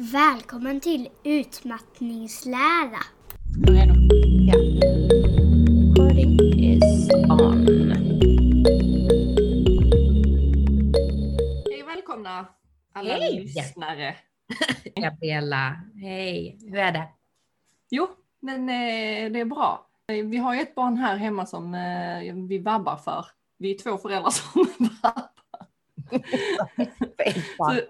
Välkommen till utmattningslära. Ja. Recording is on. Hej välkomna alla Hej! lyssnare. Gabriella, hej, hur är det? Jo, men eh, det är bra. Vi har ju ett barn här hemma som eh, vi vabbar för. Vi är två föräldrar som vabbar.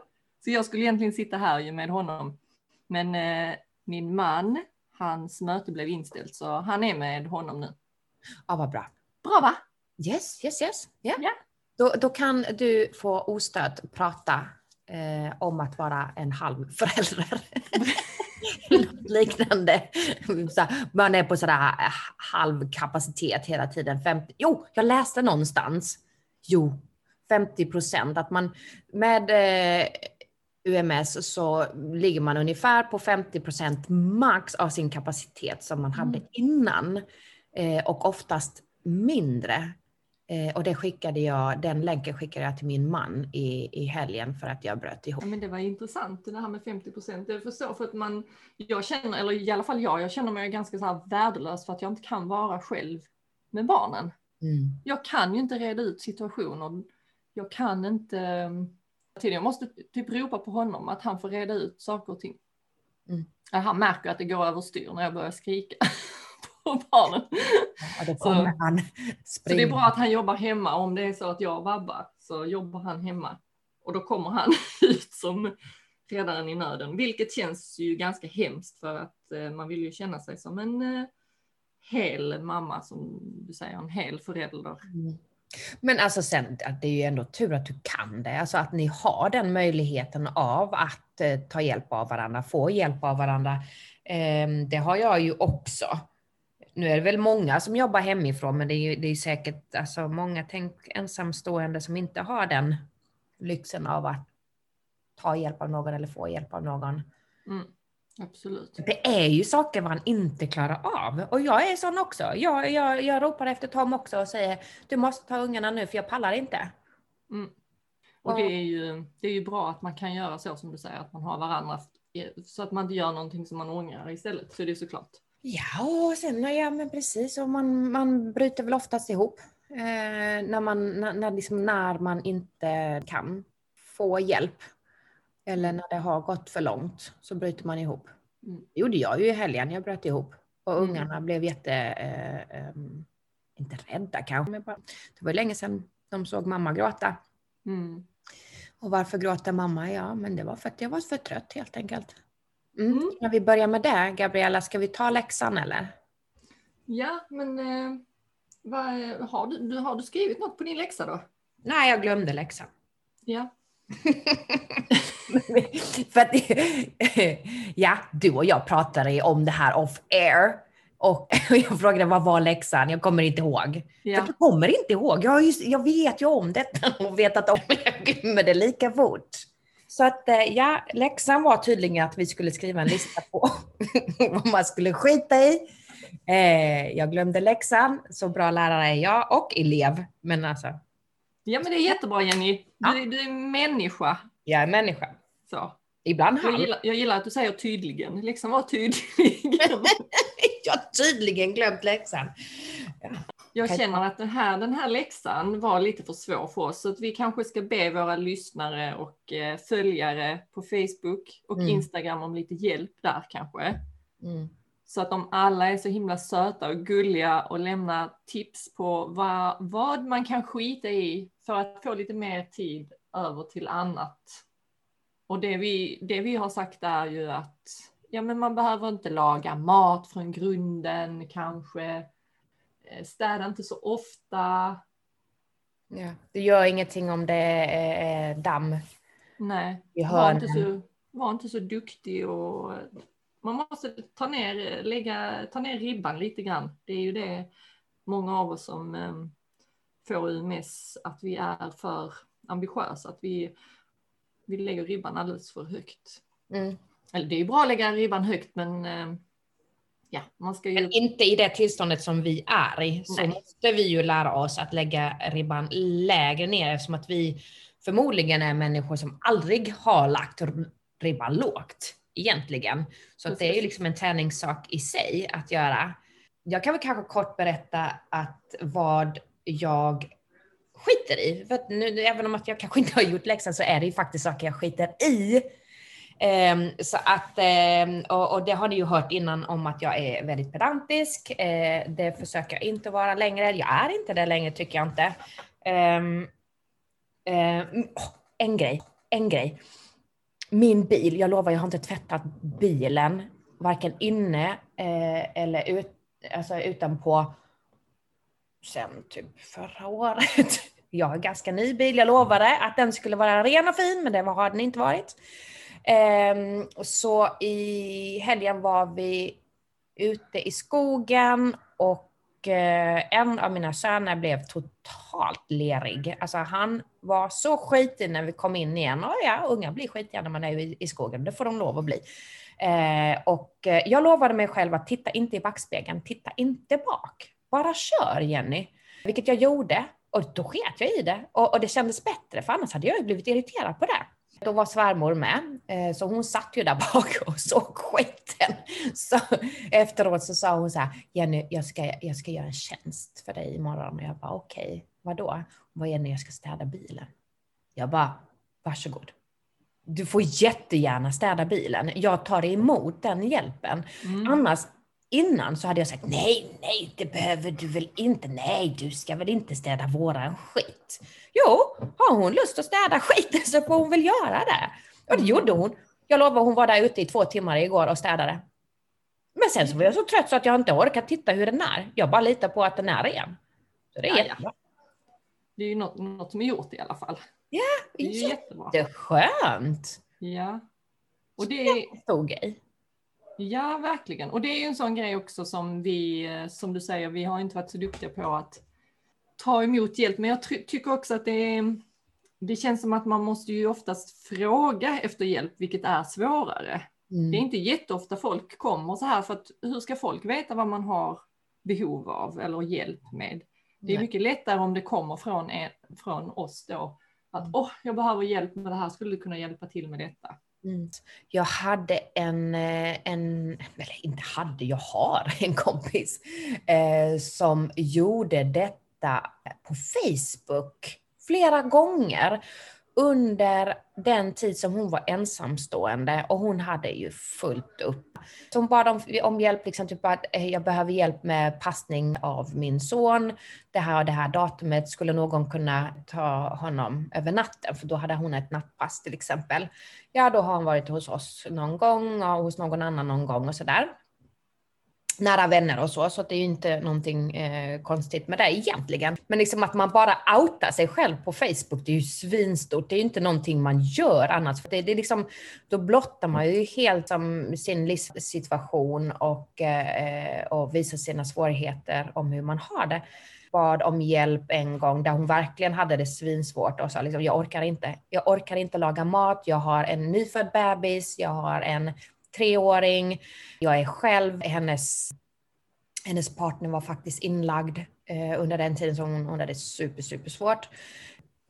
Så, jag skulle egentligen sitta här ju med honom. Men eh, min man, hans möte blev inställt så han är med honom nu. Ja, vad bra. Bra va? Yes, yes, yes. Ja. Ja. Då, då kan du få ostört prata eh, om att vara en halv förälder. Liknande. Man är på sådär eh, halv kapacitet hela tiden. 50, jo, jag läste någonstans. Jo, 50 procent. Att man med eh, UMS så ligger man ungefär på 50 procent max av sin kapacitet som man hade innan. Eh, och oftast mindre. Eh, och det skickade jag, den länken skickade jag till min man i, i helgen för att jag bröt ihop. Ja, men det var intressant det här med 50 procent. Jag förstår för att man, jag känner, eller i alla fall jag, jag känner mig ganska så här värdelös för att jag inte kan vara själv med barnen. Mm. Jag kan ju inte reda ut situationer. Jag kan inte, jag måste typ ropa på honom att han får reda ut saker och ting. Mm. Ja, Han märker att det går överstyr när jag börjar skrika på barnen. Och då kommer han Så det är bra att han jobbar hemma. Om det är så att jag vabbar så jobbar han hemma. Och då kommer han ut som räddaren i nöden. Vilket känns ju ganska hemskt för att eh, man vill ju känna sig som en eh, hel mamma som du säger, en hel förälder. Mm. Men alltså sen, det är ju ändå tur att du kan det. Alltså att ni har den möjligheten av att eh, ta hjälp av varandra, få hjälp av varandra. Ehm, det har jag ju också. Nu är det väl många som jobbar hemifrån, men det är ju det är säkert alltså, många tänk, ensamstående som inte har den lyxen av att ta hjälp av någon eller få hjälp av någon. Mm, absolut. Det är ju saker man inte klarar av. Och jag är sån också. Jag, jag, jag ropar efter Tom också och säger du måste ta ungarna nu för jag pallar inte. Mm. Och det är, ju, det är ju bra att man kan göra så som du säger, att man har varandra så att man inte gör någonting som man ångrar istället. Så det är såklart. Ja, och sen, ja men precis, och man, man bryter väl oftast ihop. Eh, när, man, när, när, liksom, när man inte kan få hjälp. Eller när det har gått för långt så bryter man ihop. Mm. Det gjorde jag ju i helgen, jag bröt ihop. Och Mm. ungarna blev jätte, eh, ehm, inte rädda kanske, men bara, det var länge sedan de såg mamma gråta. Mm. Och varför gråter mamma? Ja, men det var för att jag var för trött helt enkelt. Mm. Mm. När vi börjar med det, Gabriella, ska vi ta läxan eller? Ja, men eh, vad, har, du, du, har du skrivit något på din läxa då? Nej, jag glömde läxan. Ja. för att, ja, du och jag pratade om det här off air. Och jag frågade vad var läxan? Jag kommer inte ihåg. ja. För jag kommer inte ihåg. Jag, har ju, jag vet ju om detta och vetat om det. Jag glömmer det lika fort. Så att eh, ja, läxan var tydligen att vi skulle skriva en lista på vad man skulle skita i. Eh, jag glömde läxan, så bra lärare är jag och elev. Men alltså, ja, men det är jättebra Jenny. Ja. Du, du är människa. jag är människa. Så. Ibland Jag gillar, jag gillar att du säger tydligen. Liksom var tydligen. Jag har tydligen glömt läxan. Jag Kan- känner att den här, den här läxan var lite för svår för oss. Så att vi kanske ska be våra lyssnare och eh, följare på Facebook och Mm. Instagram om lite hjälp där kanske. Mm. Så att de alla är så himla söta och gulliga och lämnar tips på vad, vad man kan skita i för att få lite mer tid över till annat. Och det vi, det vi har sagt är ju att ja, men man behöver inte laga mat från grunden kanske. Eh, Städa inte så ofta. Ja. Det gör ingenting om det är damm Nej, var inte, så, var inte så duktig och man måste ta ner, lägga, ta ner ribban lite grann. Det är ju det många av oss som eh, får UMS, att vi är för ambitiösa, att vi, vi lägger ribban alldeles för högt. Mm. Eller det är ju bra att lägga ribban högt men eh, ja, man ska ju... Men inte i det tillståndet som vi är i, så Nej. måste vi ju lära oss att lägga ribban lägre ner eftersom att vi förmodligen är människor som aldrig har lagt ribban lågt. Egentligen. Så att det är ju liksom en träningssak i sig att göra. Jag kan väl kanske kort berätta att vad jag skiter i. För att nu, även om att jag kanske inte har gjort läxan så är det ju faktiskt saker jag skiter i. Ehm, så att, ehm, och, och det har ni ju hört innan om att jag är väldigt pedantisk. Eh, det försöker jag inte vara längre. Jag är inte det längre tycker jag inte. Ehm, åh, en grej, en grej. Min bil, jag lovar jag har inte tvättat bilen, varken inne eh, eller ut, alltså utanpå sen typ förra året. Jag har ganska ny bil, jag lovade att den skulle vara ren och fin, men det har den inte varit. Eh, så i helgen var vi ute i skogen och och eh, en av mina söner blev totalt lerig. Alltså han var så skitig när vi kom in igen. Och ja, unga blir skitiga när man är i, skogen, det får de lov att bli. Eh, och eh, jag lovade mig själv att titta inte i backspegeln, titta inte bak. Bara kör Jenny. Vilket jag gjorde och då sket jag i det. Och, och det kändes bättre för annars hade jag ju blivit irriterad på det. Då var svärmor med, eh, så hon satt ju där bak och såg skiten. Så efteråt så sa hon så här, Jenny, jag ska, jag ska göra en tjänst för dig imorgon. Och jag bara, okej, okay, vadå? Hon bara, Jenny, jag ska städa bilen. Jag bara, varsågod. Du får jättegärna städa bilen. Jag tar emot den hjälpen. Mm. Annars, innan så hade jag sagt, nej, nej, det behöver du väl inte. Nej, du ska väl inte städa våran skit. Jo, har hon lust att städa skiten så får hon väl göra det. Och det gjorde hon. Jag lovar, hon var där ute i två timmar igår och städade. Men sen så var jag så trött så att jag inte orkar titta hur den är. Jag bara litar på att den är ren. Så det är Ja, ja. jättebra. Det är ju något, något som är gjort i alla fall. Ja, Det är jättebra. jätteskönt. Ja. Och det är, Stor grej. Ja, verkligen. Och det är ju en sån grej också som vi, eh, som du säger, vi har inte varit så duktiga på att ta emot hjälp. Men jag try- tycker också att det är, det känns som att man måste ju oftast fråga efter hjälp, vilket är svårare. Mm. Det är inte jätteofta folk kommer så här, för att hur ska folk veta vad man har behov av eller hjälp med? Det är Nej. mycket lättare om det kommer från, en, från oss då. Att Mm. åh, jag behöver hjälp med det här, skulle du kunna hjälpa till med detta? Mm. Jag hade en, eh, en, eller inte hade, jag har en kompis eh, som gjorde detta på Facebook flera gånger under den tid som hon var ensamstående och hon hade ju fullt upp. Så hon bad om, om hjälp, liksom typ att eh, jag behöver hjälp med passning av min son. Det här och det här datumet, skulle någon kunna ta honom över natten? För då hade hon ett nattpass till exempel. Ja, då har han varit hos oss någon gång och hos någon annan någon gång och sådär. Nära vänner och så, så att det är ju inte någonting eh, konstigt med det egentligen. Men liksom att man bara outar sig själv på Facebook, det är ju svinstort. Det är ju inte någonting man gör annars. För det, det är liksom, då blottar man ju helt som sin livssituation och, eh, och visar sina svårigheter om hur man har det bad om hjälp en gång där hon verkligen hade det svinsvårt och sa liksom, jag orkar inte. Jag orkar inte laga mat. Jag har en nyfödd bebis. Jag har en treåring. Jag är själv. Hennes, hennes partner var faktiskt inlagd eh, under den tiden som hon, hon hade super, super svårt.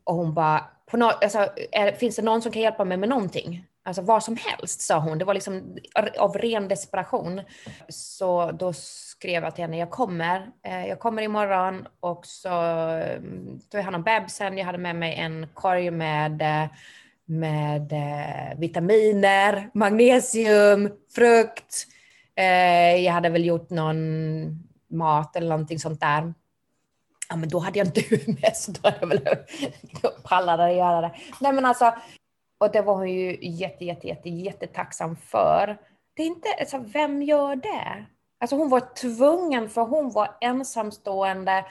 Och hon bara, på no, alltså, är, finns det någon som kan hjälpa mig med någonting? Alltså vad som helst, sa hon. Det var liksom av ren desperation. Så då skrev jag till henne, jag kommer, eh, jag kommer imorgon och så eh, tog jag hand om bebisen. Jag hade med mig en korg med, eh, med eh, vitaminer, magnesium, frukt. Eh, jag hade väl gjort någon mat eller någonting sånt där. Ja, men då hade jag inte med så då hade jag väl då pallade att göra det. Nej men alltså, och det var hon ju jätte, jätte, jätte, jättetacksam för. Det är inte, alltså vem gör det? Alltså hon var tvungen för hon var ensamstående.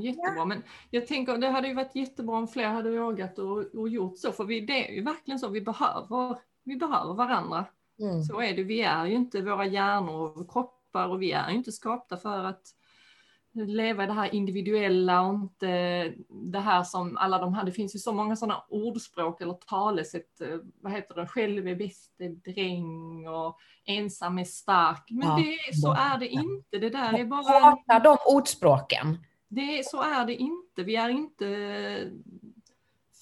Jättebra, men jag tänker det hade ju varit jättebra om fler hade vågat och, och gjort så, för vi, det är ju verkligen så, vi behöver, vi behöver varandra. Mm. Så är det, vi är ju inte våra hjärnor och kroppar och vi är ju inte skapta för att leva det här individuella och inte det här som alla de här, det finns ju så många sådana ordspråk eller talesätt, eh, vad heter det, själv är bäste dräng och ensam är stark. Men Ja, det, så är det inte, det där är bara Hatar de ordspråken. det, så är det inte. Vi är inte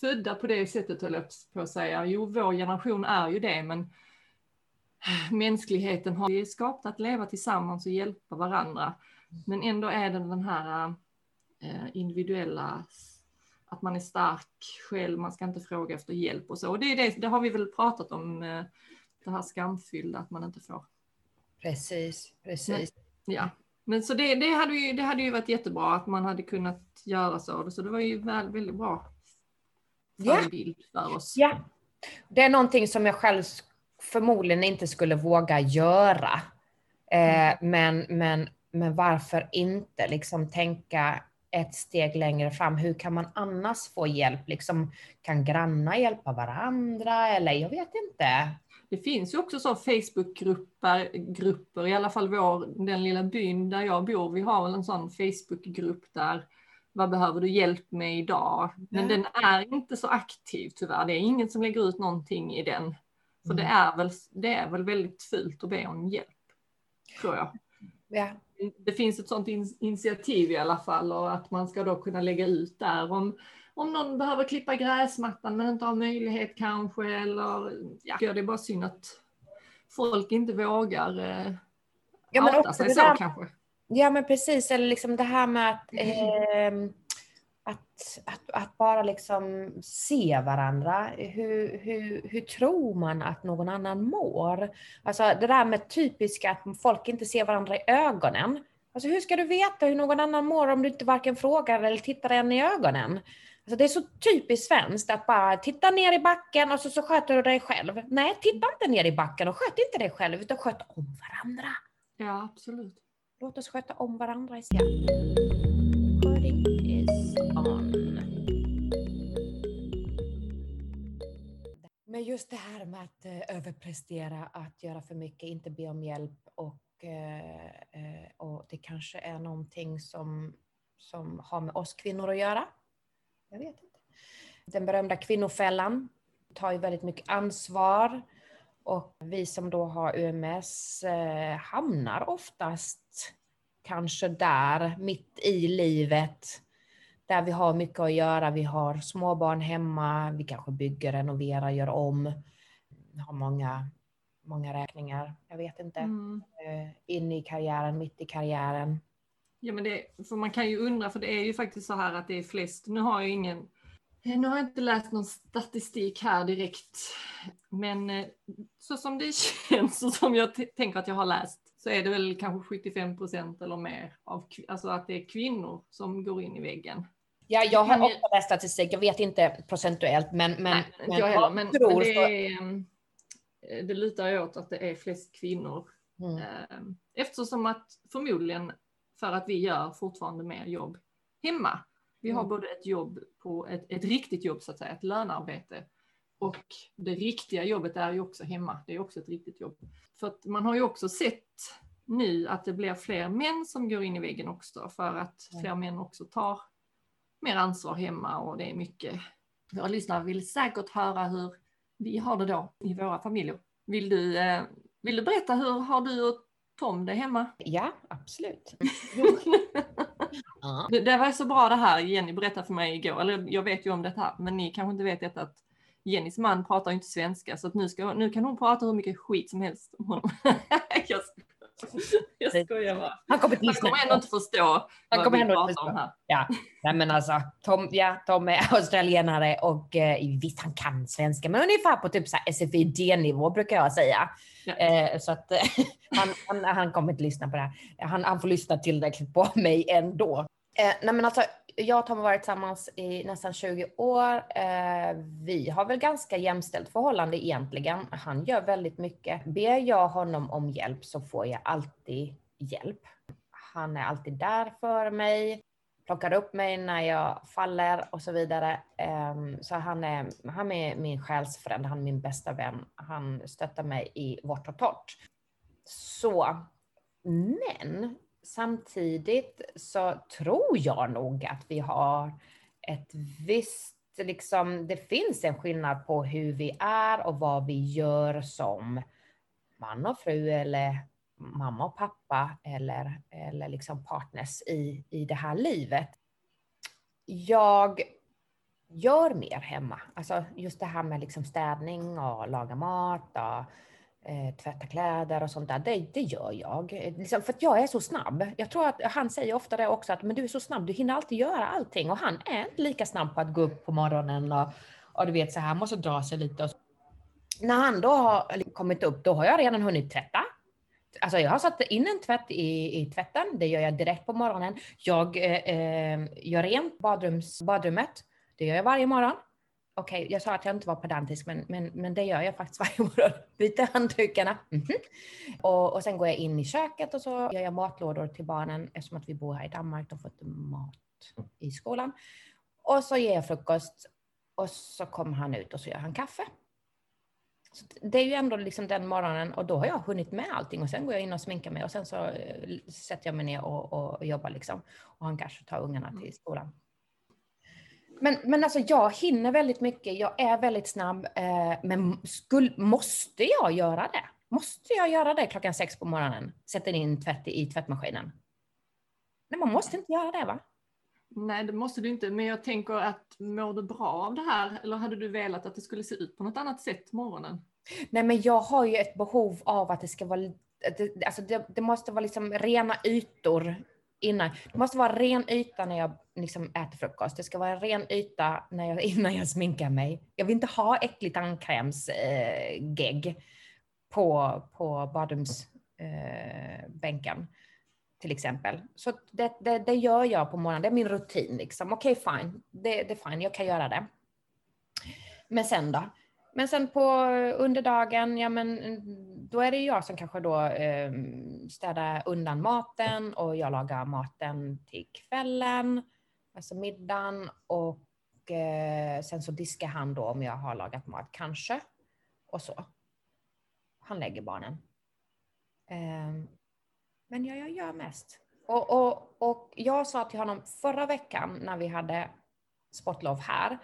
födda på det sättet höll jag på att säga. Jo, vår generation är ju det, men mänskligheten har skapat att leva tillsammans och hjälpa varandra. Men ändå är det den här eh, individuella, att man är stark själv, man ska inte fråga efter hjälp och så. Och det, är det, det har vi väl pratat om, eh, det här skamfyllda, att man inte får. Precis, precis. Men, ja, men så det, det, hade ju, det hade ju varit jättebra att man hade kunnat göra så. Så det var ju väl, väldigt bra förebild ja. för oss. Ja, det är någonting som jag själv förmodligen inte skulle våga göra. Eh, men, men, men varför inte liksom tänka ett steg längre fram. Hur kan man annars få hjälp? Liksom, kan grannar hjälpa varandra? Eller jag vet inte. Det finns ju också så Facebookgrupper, grupper, i alla fall vår, den lilla byn där jag bor, vi har väl en sån Facebookgrupp där vad behöver du hjälp med idag? Men ja. den är inte så aktiv tyvärr. Det är ingen som lägger ut någonting i den. För mm. det, är väl, det är väl väldigt fult att be om hjälp, tror jag. Ja. Det finns ett sådant in, initiativ i alla fall och att man ska då kunna lägga ut där om, om någon behöver klippa gräsmattan men inte har möjlighet kanske eller ja, det är bara synd att folk inte vågar eh, ja, men outa sig så där, kanske. Ja men precis, eller liksom det här med att, eh, att, att, att, bara liksom se varandra. Hur, hur, hur tror man att någon annan mår? Alltså det där med typiska att folk inte ser varandra i ögonen. Alltså hur ska du veta hur någon annan mår om du inte varken frågar eller tittar en i ögonen? Alltså det är så typiskt svenskt att bara titta ner i backen och så, så sköter du dig själv. Nej, titta inte ner i backen och sköt inte dig själv utan sköt om varandra. Ja, absolut. Låt oss sköta om varandra istället. Men just det här med att eh, överprestera, att göra för mycket, inte be om hjälp och, eh, eh, och det kanske är någonting som, som har med oss kvinnor att göra. Jag vet inte. Den berömda kvinnofällan tar ju väldigt mycket ansvar och vi som då har UMS hamnar oftast kanske där, mitt i livet, där vi har mycket att göra. Vi har småbarn hemma, vi kanske bygger, renoverar, gör om, har många, många räkningar. Jag vet inte. Mm. Eh, in i karriären, mitt i karriären. Ja, men det, för man kan ju undra, för det är ju faktiskt så här att det är flest, nu har jag ingen nu har jag inte läst någon statistik här direkt, men eh, så som det känns och som jag tänker att jag har läst så är det väl kanske 75 procent eller mer av alltså att det är kvinnor som går in i väggen. Ja, jag har också läst statistik. Jag vet inte procentuellt, men, men, Nej, men jag heller, men, men det, är, eh, det lutar ju åt att det är flest kvinnor. Mm. Eh, eftersom att förmodligen för att vi gör fortfarande mer jobb hemma. Vi har mm. både ett jobb på ett, ett riktigt jobb så att säga, ett lönearbete och det riktiga jobbet är ju också hemma. Det är också ett riktigt jobb. För att man har ju också sett nu att det blir fler män som går in i väggen också för att fler män också tar mer ansvar hemma och det är mycket. Våra lyssnare vill säkert höra hur vi har det då i våra familjer. Vill du, eh, vill du berätta hur har du och Tom det hemma? Ja, absolut. det, det var så bra det här Jenny berättade för mig igår, eller jag vet ju om det här, men ni kanske inte vet detta att Jennys man pratar inte svenska så att nu, ska, nu kan hon prata hur mycket skit som helst om honom. jag, jag skojar bara. Han kommer, han kommer ändå inte förstå han vad vi pratar förstå. om här. Ja, Nej, men alltså Tom, ja, Tom är australienare och eh, visst han kan svenska men ungefär på typ SFI D-nivå brukar jag säga. Ja. Eh, så att han, han, han, kommer inte lyssna på det här. Han, han får lyssna tillräckligt på mig ändå. Eh, nej men alltså jag och Tom har varit tillsammans i nästan 20 år. Eh, vi har väl ganska jämställt förhållande egentligen. Han gör väldigt mycket. Ber jag honom om hjälp så får jag alltid hjälp. Han är alltid där för mig, plockar upp mig när jag faller och så vidare. Ehm, så han är, han är min själsfrände, han är min bästa vän. Han stöttar mig i vårt och torrt. Så, men samtidigt så tror jag nog att vi har ett visst, liksom, det finns en skillnad på hur vi är och vad vi gör som man och fru eller mamma och pappa eller, eller liksom partners i, i det här livet. Jag gör mer hemma. Alltså just det här med liksom städning och laga mat och eh, tvätta kläder och sånt där, det, det gör jag. Liksom, för att jag är så snabb. Jag tror att han säger ofta det också, att men du är så snabb, du hinner alltid göra allting. Och han är inte lika snabb på att gå upp på morgonen och, och du vet så här, måste dra sig lite. Och så. När han då har liksom kommit upp, då har jag redan hunnit tvätta. Alltså jag har satt in en tvätt i, i tvätten, det gör jag direkt på morgonen. Jag eh, eh gör rent badrums, badrummet, det gör jag varje morgon. Okej, jag sa att jag inte var pedantisk, men, men, men det gör jag faktiskt varje morgon. Byter handdukarna. Mhm. och, och sen går jag in i köket och så gör jag matlådor till barnen eftersom att vi bor här i Danmark. De får inte mat i skolan. Och så ger jag frukost och så kommer han ut och så gör han kaffe. Så det är ju ändå liksom den morgonen och då har jag hunnit med allting och sen går jag in och sminkar mig och sen så eh, sätter jag mig ner och, och jobbar liksom. Och han kanske tar ungarna till skolan. Men, men alltså jag hinner väldigt mycket, jag är väldigt snabb, eh, men skull, måste jag göra det? Måste jag göra det klockan sex på morgonen? Sätta in tvätt i, i tvättmaskinen? Nej, man måste inte göra det va? Nej, det måste du inte, men jag tänker att mår du bra av det här eller hade du velat att det skulle se ut på något annat sätt morgonen? Nej, men jag har ju ett behov av att det ska vara, det, alltså det, det måste vara liksom rena ytor innan. Det måste vara ren yta när jag liksom äter frukost. Det ska vara en ren yta när jag, innan jag sminkar mig. Jag vill inte ha äcklig tandkrämsgegg eh, på, på badrumsbänken. Eh, till exempel. Så det, det, det, gör jag på morgonen, det är min rutin. Liksom. Okej, okay, fine, det, det är fine, jag kan göra det. Men sen då? Men sen på under dagen, ja men då är det jag som kanske då eh, städar undan maten och jag lagar maten till kvällen, alltså middagen och eh, sen så diskar han då om jag har lagat mat kanske och så. Han lägger barnen. Eh, men ja, jag gör mest. Och, och, och jag sa till honom förra veckan när vi hade sportlov här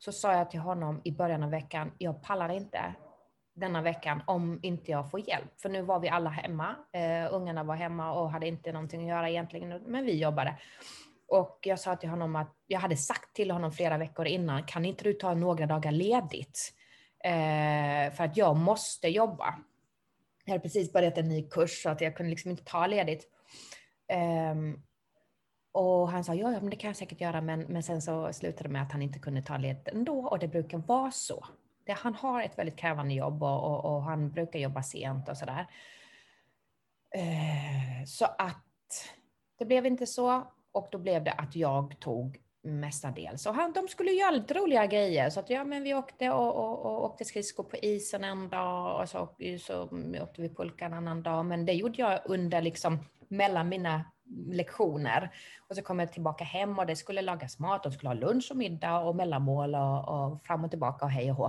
så sa jag till honom i början av veckan, jag pallar inte denna veckan om inte jag får hjälp. För nu var vi alla hemma. eh, ungarna var hemma och hade inte någonting att göra egentligen, men vi jobbade. Och jag sa till honom att jag hade sagt till honom flera veckor innan, kan inte du ta några dagar ledigt? Eh, för att jag måste jobba. Jag hade precis börjat en ny kurs så att jag kunde liksom inte ta ledigt. Um, och han sa, ja, ja, men det kan jag säkert göra, men, men sen så slutade det med att han inte kunde ta ledigt ändå och det brukar vara så. Det, han har ett väldigt krävande jobb och, och, och han brukar jobba sent och sådär. Eh, så att det blev inte så och då blev det att jag tog mestadels. Och han, de skulle göra lite roliga grejer så att ja, men vi åkte och, och, och åkte skridskor på isen en dag och så, så åkte vi pulka en annan dag. Men det gjorde jag under liksom mellan mina lektioner. Och så kom jag tillbaka hem och det skulle lagas mat, de skulle ha lunch och middag och mellanmål och, och fram och tillbaka och hej och hå.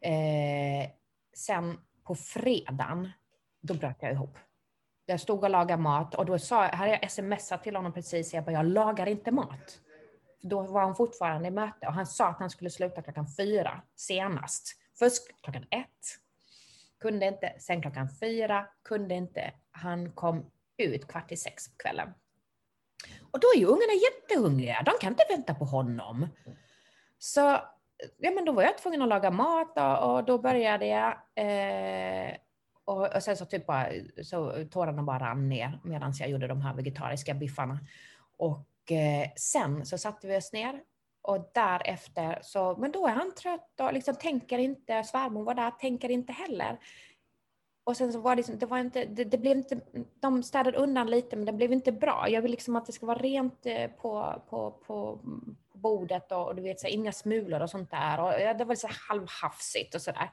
Eh, sen på fredagen, då bröt jag ihop. Jag stod och lagade mat och då sa, hade jag smsat till honom precis, jag bara, jag lagar inte mat. Då var han fortfarande i möte och han sa att han skulle sluta klockan fyra senast. Först klockan ett, kunde inte, sen klockan fyra, kunde inte. Han kom ut kvart i sex på kvällen. Och då är ju ungarna jättehungriga, de kan inte vänta på honom. Så ja, men då var jag tvungen att laga mat och, och då började jag. Eh, och, och, sen så typ bara, så tårarna bara rann ner medan jag gjorde de här vegetariska biffarna. Och eh, sen så satte vi oss ner och därefter så, men då är han trött och liksom tänker inte, svärmor var där, tänker inte heller. Och sen så var det, liksom, det var inte, det, det, blev inte, de städade undan lite men det blev inte bra. Jag vill liksom att det ska vara rent eh, på, på, på, bordet och, och du vet så inga smulor och sånt där. Och det var så halvhafsigt och sådär.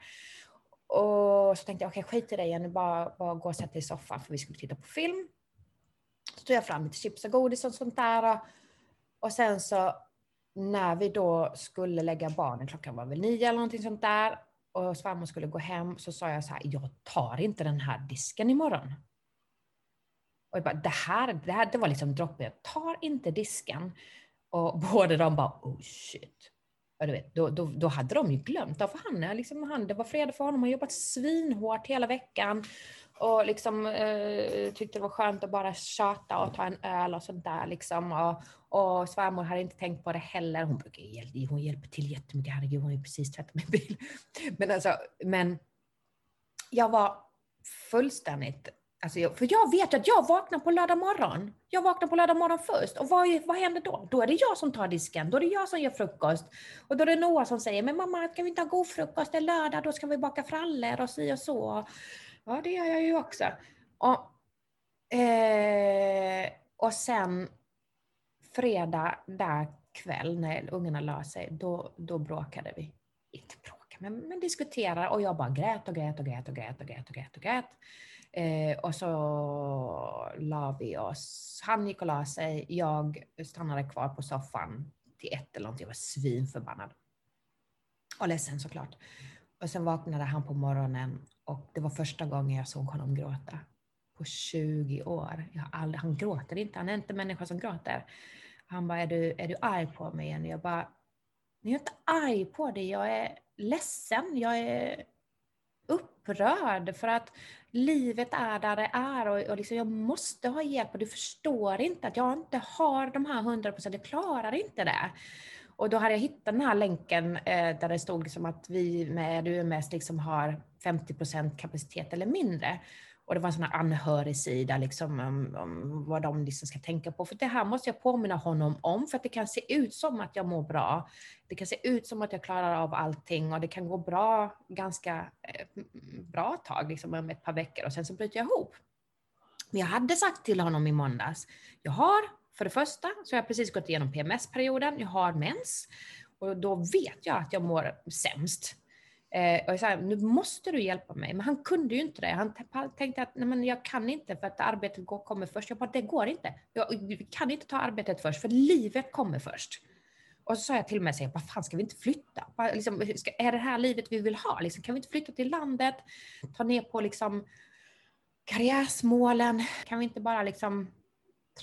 Och så tänkte jag, okej okay, skit i det igen, bara, bara gå och sätta dig i soffan för vi skulle titta på film. Så tog jag fram lite chips och godis och sånt där. Och, och sen så när vi då skulle lägga barnen, klockan var väl nio eller någonting sånt där, och svärmor skulle gå hem så sa jag så här, jag tar inte den här disken imorgon. Och jag bara, det här, det här det var liksom droppen, jag tar inte disken. Och båda de bara, oh shit. Och du vet, då, då, då hade de ju glömt, för han, liksom, han, det var fredag för honom, han jobbat svinhårt hela veckan och liksom eh, tyckte det var skönt att bara tjata och ta en öl och sånt där liksom. Och, och svärmor hade inte tänkt på det heller. Hon brukar hon hjälper till jättemycket. Herregud, hon har ju precis tvättat min bil. Men alltså, men jag var fullständigt Alltså jag, för jag vet att jag vaknar på lördag morgon. Jag vaknar på lördag morgon först. Och vad, vad händer då? Då är det jag som tar disken. Då är det jag som gör frukost. Och då är det Noah som säger, men mamma, kan vi inte ha god frukost? Det är lördag, då ska vi baka frallor och si och så. Ja, det gör jag ju också. Och, eh, och sen fredag där kväll när ungarna la sig, då, då bråkade vi. Inte bråkade, men, men diskuterade. Och jag bara grät och grät och grät och grät och grät och grät. Och grät. Eh, och så la vi oss. Han gick och la sig. Jag stannade kvar på soffan till ett eller någonting. Jag var svinförbannad. Och ledsen såklart. Och sen vaknade han på morgonen och det var första gången jag såg honom gråta. På 20 år. Jag aldrig, han gråter inte, han är inte en människa som gråter. Han bara, är du, är du arg på mig igen? Jag bara, jag är inte arg på dig, jag är ledsen. Jag är upprörd för att livet är där det är och, och liksom jag måste ha hjälp och du förstår inte att jag inte har de här 100 procent, jag klarar inte det. Och då hade jag hittat den här länken eh, där det stod liksom att vi med UMS liksom har 50 procent kapacitet eller mindre. Och det var en sån här anhörigsida liksom, om, om vad de liksom ska tänka på. För det här måste jag påminna honom om, för att det kan se ut som att jag mår bra. Det kan se ut som att jag klarar av allting och det kan gå bra ganska eh, bra tag, liksom om ett par veckor och sen så bryter jag ihop. Men jag hade sagt till honom i måndags, jag har för det första så har jag precis gått igenom PMS-perioden, jag har mens och då vet jag att jag mår sämst. Eh, och jag sa, nu måste du hjälpa mig. Men han kunde ju inte det. Han tänkte att Nej, men jag kan inte för att arbetet går, kommer först. Jag bara, det går inte. Jag kan inte ta arbetet först, för livet kommer först. Och så sa jag till mig, så vad fan ska vi inte flytta? Liksom, ska, är det här livet vi vill ha? Liksom, kan vi inte flytta till landet? Ta ner på liksom, karriärsmålen? Kan vi inte bara liksom,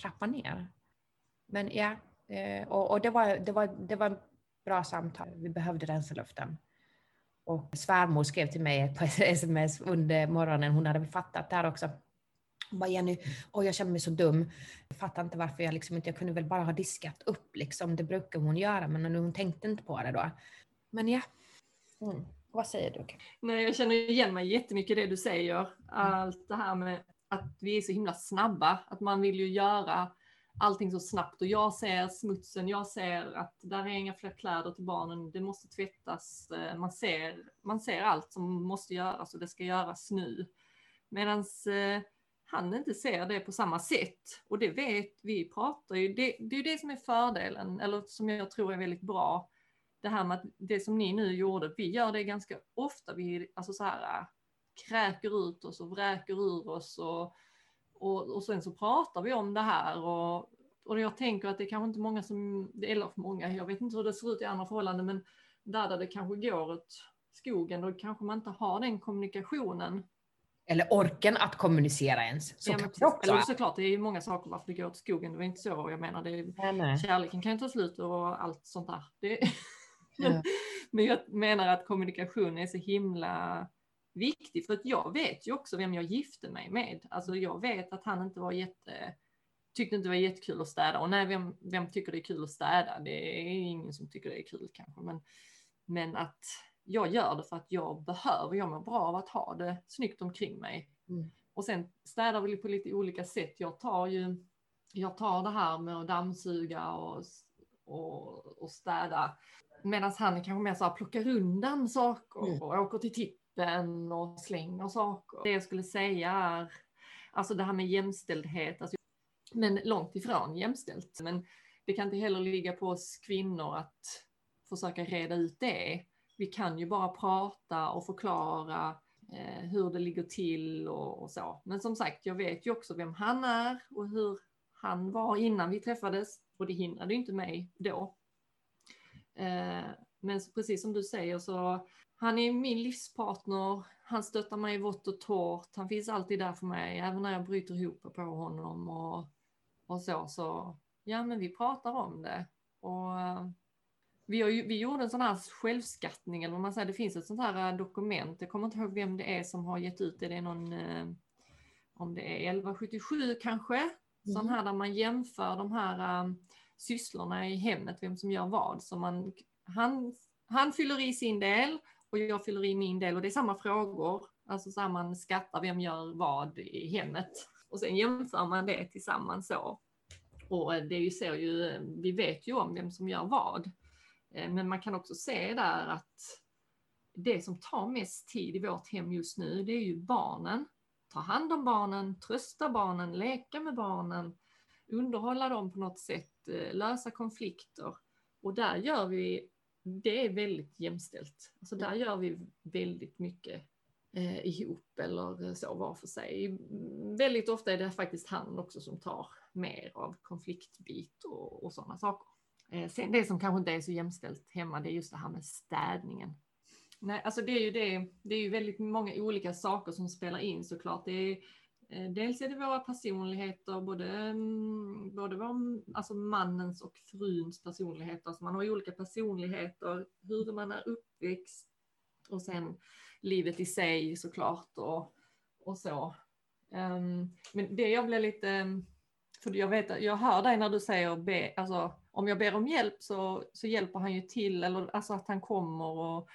trappa ner? Men ja, eh, och, och det, var, det, var, det var ett bra samtal. Vi behövde rensa luften. Och svärmor skrev till mig på sms under morgonen, hon hade fattat det här också. Hon bara Jenny, oh, jag känner mig så dum. Jag fattar inte varför jag liksom inte, jag kunde väl bara ha diskat upp liksom. Det brukar hon göra, men hon tänkte inte på det då. Men ja. Mm. Vad säger du? Nej, jag känner igen mig jättemycket i det du säger. Allt det här med att vi är så himla snabba, att man vill ju göra allting så snabbt. Och jag ser smutsen, jag ser att där är inga fler kläder till barnen, det måste tvättas, eh, man ser, man ser allt som måste göras och det ska göras nu. Medan eh, han inte ser det på samma sätt. Och det vet vi pratar ju, det, det är det som är fördelen, eller som jag tror är väldigt bra. Det här med att det som ni nu gjorde, vi gör det ganska ofta, vi alltså så här kräker ut oss och vräker ur oss och och, och sen så pratar vi om det här och, och jag tänker att det är kanske inte många som, eller för många, jag vet inte hur det ser ut i andra förhållanden, men där, där det kanske går åt skogen, då kanske man inte har den kommunikationen. Eller orken att kommunicera ens. Så ja, men, också. Eller såklart, det är ju många saker varför det går åt skogen, det var inte så jag menar. Det är, nej, nej. Kärleken kan ju ta slut och allt sånt där. Det, ja. men jag menar att kommunikation är så himla viktig för att jag vet ju också vem jag gifte mig med. Alltså jag vet att han inte var jätte, tyckte inte det var jättekul att städa och nej, vem, vem tycker det är kul att städa? Det är ingen som tycker det är kul kanske, men, men att jag gör det för att jag behöver, jag mår bra av att ha det snyggt omkring mig. Mm. Och sen städar vi på lite olika sätt. Jag tar ju, jag tar det här med att dammsuga och, och, och städa. Medan han kanske mer så här plockar undan saker mm. och åker till tipp vapen och slänger saker. Det jag skulle säga är, alltså det här med jämställdhet, alltså, men långt ifrån jämställt. Men det kan inte heller ligga på oss kvinnor att försöka reda ut det. Vi kan ju bara prata och förklara eh, hur det ligger till och, och, så. Men som sagt, jag vet ju också vem han är och hur han var innan vi träffades och det hindrade ju inte mig då. Eh, men precis som du säger så han är min livspartner, han stöttar mig i vått och torrt, han finns alltid där för mig, även när jag bryter ihop på honom och, och så, så ja men vi pratar om det. Och uh, vi, har ju, vi gjorde en sån här självskattning, eller vad man säger, det finns ett sånt här uh, dokument, jag kommer inte ihåg vem det är som har gett ut det, det är någon, uh, om det är 1177 kanske, mm. sån här där man jämför de här uh, sysslorna i hemmet, vem som gör vad, så man, han, han fyller i sin del och jag fyller i min del och det är samma frågor. Alltså så här, man skattar vem gör vad i hemmet och sen jämför man det tillsammans så. Och det är ju, ser ju, vi vet ju om vem som gör vad. Eh, men man kan också se där att det som tar mest tid i vårt hem just nu, det är ju barnen. Ta hand om barnen, trösta barnen, leka med barnen, underhålla dem på något sätt, eh, lösa konflikter. Och där gör vi, det är väldigt jämställt. Alltså där gör vi väldigt mycket eh, ihop eller så var för sig. Väldigt ofta är det faktiskt han också som tar mer av konfliktbit och, och sådana saker. Eh, sen det som kanske inte är så jämställt hemma, det är just det här med städningen. Nej, alltså det är ju det. Det är ju väldigt många olika saker som spelar in såklart. Det är, Eh, dels är det våra personligheter, både, mm, både vår, alltså mannens och fruns personligheter. Alltså man har ju olika personligheter, hur man är uppväxt och sen livet i sig såklart och, och så. Um, men det jag blir lite, för jag vet, jag hör dig när du säger be, alltså om jag ber om hjälp så, så hjälper han ju till, eller alltså att han kommer och,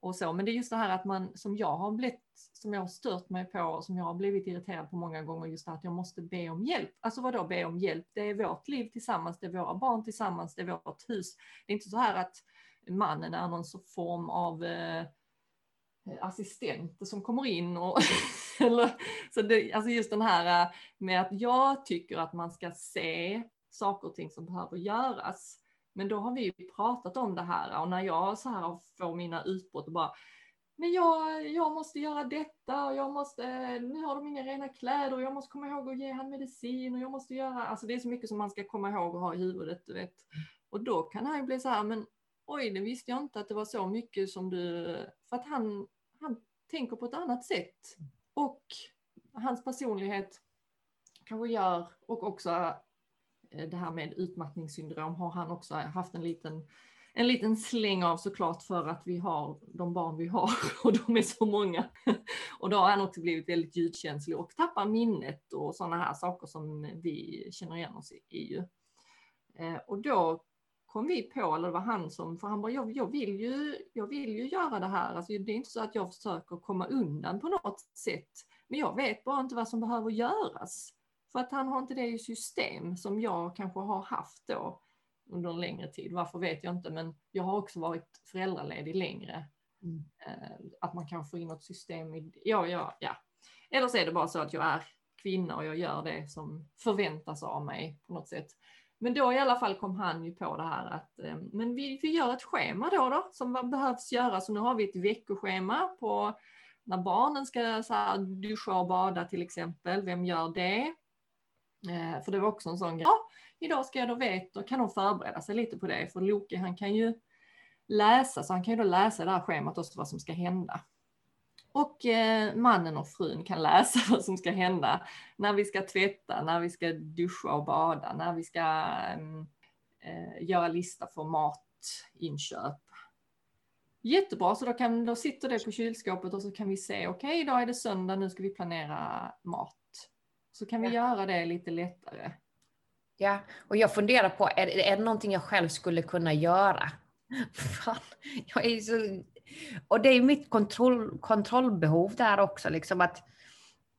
och så. Men det är just det här att man, som jag har blivit, som jag har stört mig på, och som jag har blivit irriterad på många gånger, just det att jag måste be om hjälp. Alltså vadå be om hjälp? Det är vårt liv tillsammans, det är våra barn tillsammans, det är vårt hus. Det är inte så här att mannen är någon form av eh, assistent som kommer in och eller, så det, alltså just den här eh, med att jag tycker att man ska se saker och ting som behöver göras. Men då har vi ju pratat om det här och när jag så här får mina utbrott och bara men jag, jag måste göra detta och jag måste, nu har de inga rena kläder och jag måste komma ihåg att ge han medicin och jag måste göra, alltså det är så mycket som man ska komma ihåg och ha i huvudet, du vet. Och då kan han ju bli så här, men oj, det visste jag inte att det var så mycket som du, för att han, han tänker på ett annat sätt. Och hans personlighet kanske gör, och också eh, det här med utmattningssyndrom har han också haft en liten, en liten släng av såklart för att vi har de barn vi har och de är så många. Och då har han också blivit väldigt ljudkänslig och tappar minnet och sådana här saker som vi känner igen oss i. Eh, och då kom vi på, eller det var han som, för han bara, jag, jag, vill, ju, jag vill ju göra det här. Alltså, det är inte så att jag försöker komma undan på något sätt, men jag vet bara inte vad som behöver göras. För att han har inte det i system som jag kanske har haft då under en längre tid. Varför vet jag inte, men jag har också varit föräldraledig längre. Mm. Eh, att man kan få in något system i, ja, ja, ja. Eller så är det bara så att jag är kvinna och jag gör det som förväntas av mig på något sätt. Men då i alla fall kom han ju på det här att eh, men vi, vi gör ett schema då, då som behövs göras. Så nu har vi ett veckoschema på när barnen ska så här, duscha och bada till exempel. Vem gör det? Eh, för det var också en sån grej. Idag ska jag då veta, och kan de förbereda sig lite på det. För Loke han kan ju läsa, så han kan ju då läsa det här schemat också vad som ska hända. Och eh, mannen och frun kan läsa vad som ska hända när vi ska tvätta, när vi ska duscha och bada, när vi ska mm, eh, göra lista för matinköp. Jättebra, så då, kan, då sitter det på kylskåpet och så kan vi se, okej okay, idag är det söndag, nu ska vi planera mat. Så kan vi göra det lite lättare. Ja, och jag funderar på, är, är det någonting jag själv skulle kunna göra? Fan, jag är så... Och det är mitt kontroll, kontrollbehov där också, liksom att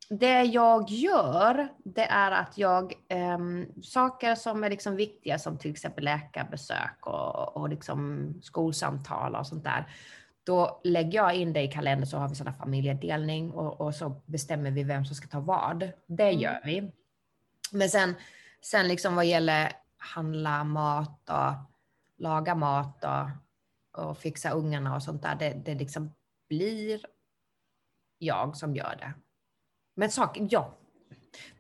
det jag gör, det är att jag, eh, saker som är liksom viktiga som till exempel läkarbesök och, och liksom skolsamtal och sånt där, då lägger jag in det i kalendern så har vi sådana familjedelning och, och, så bestämmer vi vem som ska ta vad. Det mm. gör vi. Men sen, sen liksom vad gäller handla mat och laga mat och, och fixa ungarna och sånt där, det, det liksom blir jag som gör det. Men saken, ja,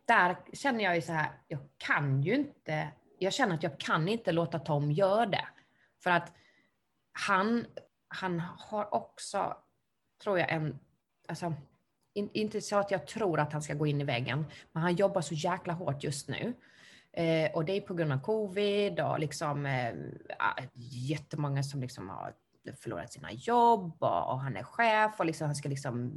där känner jag ju så här, jag kan ju inte, jag känner att jag kan inte låta Tom göra det. För att han han har också, tror jag, en... Alltså, in, inte så att jag tror att han ska gå in i väggen, men han jobbar så jäkla hårt just nu. Eh, och det är på grund av covid och liksom eh, jättemånga som liksom har förlorat sina jobb och, och, han är chef och liksom, han, ska liksom,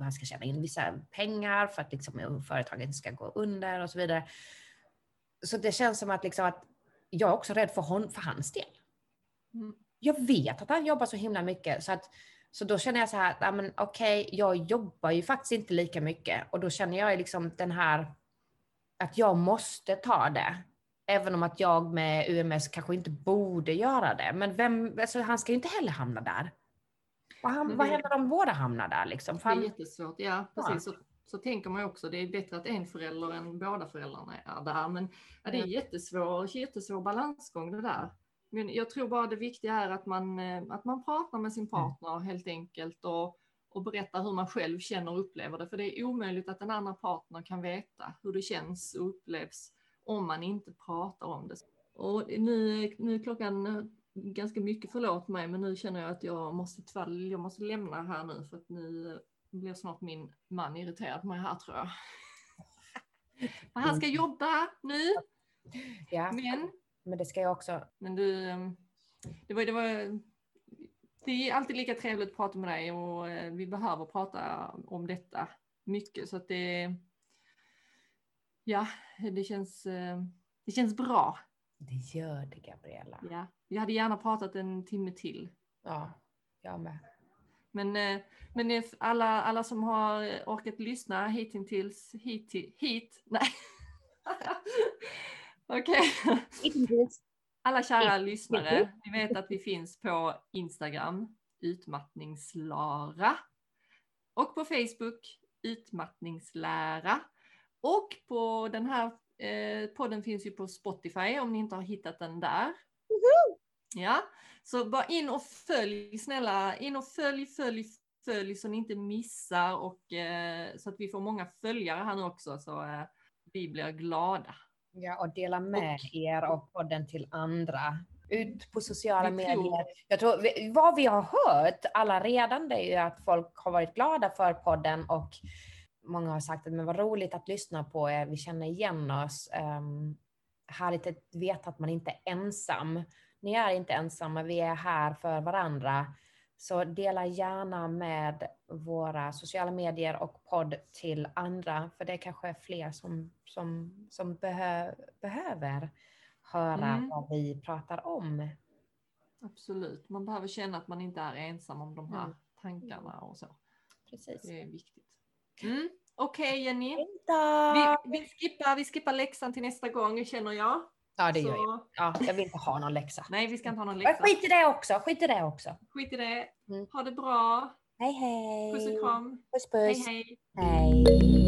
han ska tjäna in vissa pengar för att liksom, företaget ska gå under och så vidare. Så det känns som att, liksom, att jag är också rädd för, hon, för hans del. Mm jag vet att han jobbar så himla mycket så att, Så då känner jag så här, men okej, jag jobbar ju faktiskt inte lika mycket och då känner jag liksom den här att jag måste ta det. Även om att jag med UMS kanske inte borde göra det. Men vem, alltså han ska ju inte heller hamna där. Vad, ham- Men vad det- händer om båda hamnar där liksom? Det är jättesvårt. Ja, precis. Så, så tänker man ju också. Det är bättre att en förälder än båda föräldrarna är där. Men ja, det är Mm. jättesvår, jättesvår balansgång det där. Men jag tror bara det viktiga är att man, eh, att man pratar med sin partner helt enkelt och, och berättar hur man själv känner och upplever det. För det är omöjligt att den andra partnern kan veta hur det känns och upplevs om man inte pratar om det. Och nu, nu är klockan eh, ganska mycket, förlåt mig, men nu känner jag att jag måste, tyvärr, jag måste lämna här nu för att nu blir snart min man irriterad på mig här tror jag. För han ska jobba nu, ja, men, men det ska jag också. men du, eh, det var, det var, det är alltid lika trevligt att prata med dig och eh, vi behöver prata om detta mycket så att det, ja, det känns, eh, det känns bra. Det gör det Gabriella. Ja, vi hade gärna pratat en timme till. Ja, jag med. Men, eh, men alla, alla som har orkat lyssna hittills, hit, hit, nej. Okej. Alla kära lyssnare, ni vet att vi finns på Instagram, utmattningslara. Och på Facebook, utmattningslära. Och på den här eh, podden finns ju på Spotify om ni inte har hittat den där. Ja, så bara in och följ snälla, in och följ, följ, följ så ni inte missar och eh, så att vi får många följare här nu också så eh, vi blir glada. Ja, och dela med er av podden till andra. Ut på sociala medier. Jag tror, vad vi har hört alla redan det är ju att folk har varit glada för podden och många har sagt att men vad roligt att lyssna på er, vi känner igen oss. Um, härligt att veta att man inte är ensam. Ni är inte ensamma, vi är här för varandra. Så dela gärna med våra sociala medier och podd till andra, för det är kanske är fler som, som, som behö, behöver höra Mm. vad vi pratar om. Absolut, man behöver känna att man inte är ensam om de här Mm. tankarna och så. Precis. Det är viktigt. Mm. Okej Jenny, Vänta! vi, vi, skippar, vi skippar läxan till nästa gång känner jag. Ja, det gör jag. Så, Ja, jag vill inte ha någon läxa. nej, vi ska inte ha någon läxa. skit i det också, skit i det också. Skit i det. Mm. Ha det bra. Hej hej! Puss och kram. Puss Hej puss! hej. hej.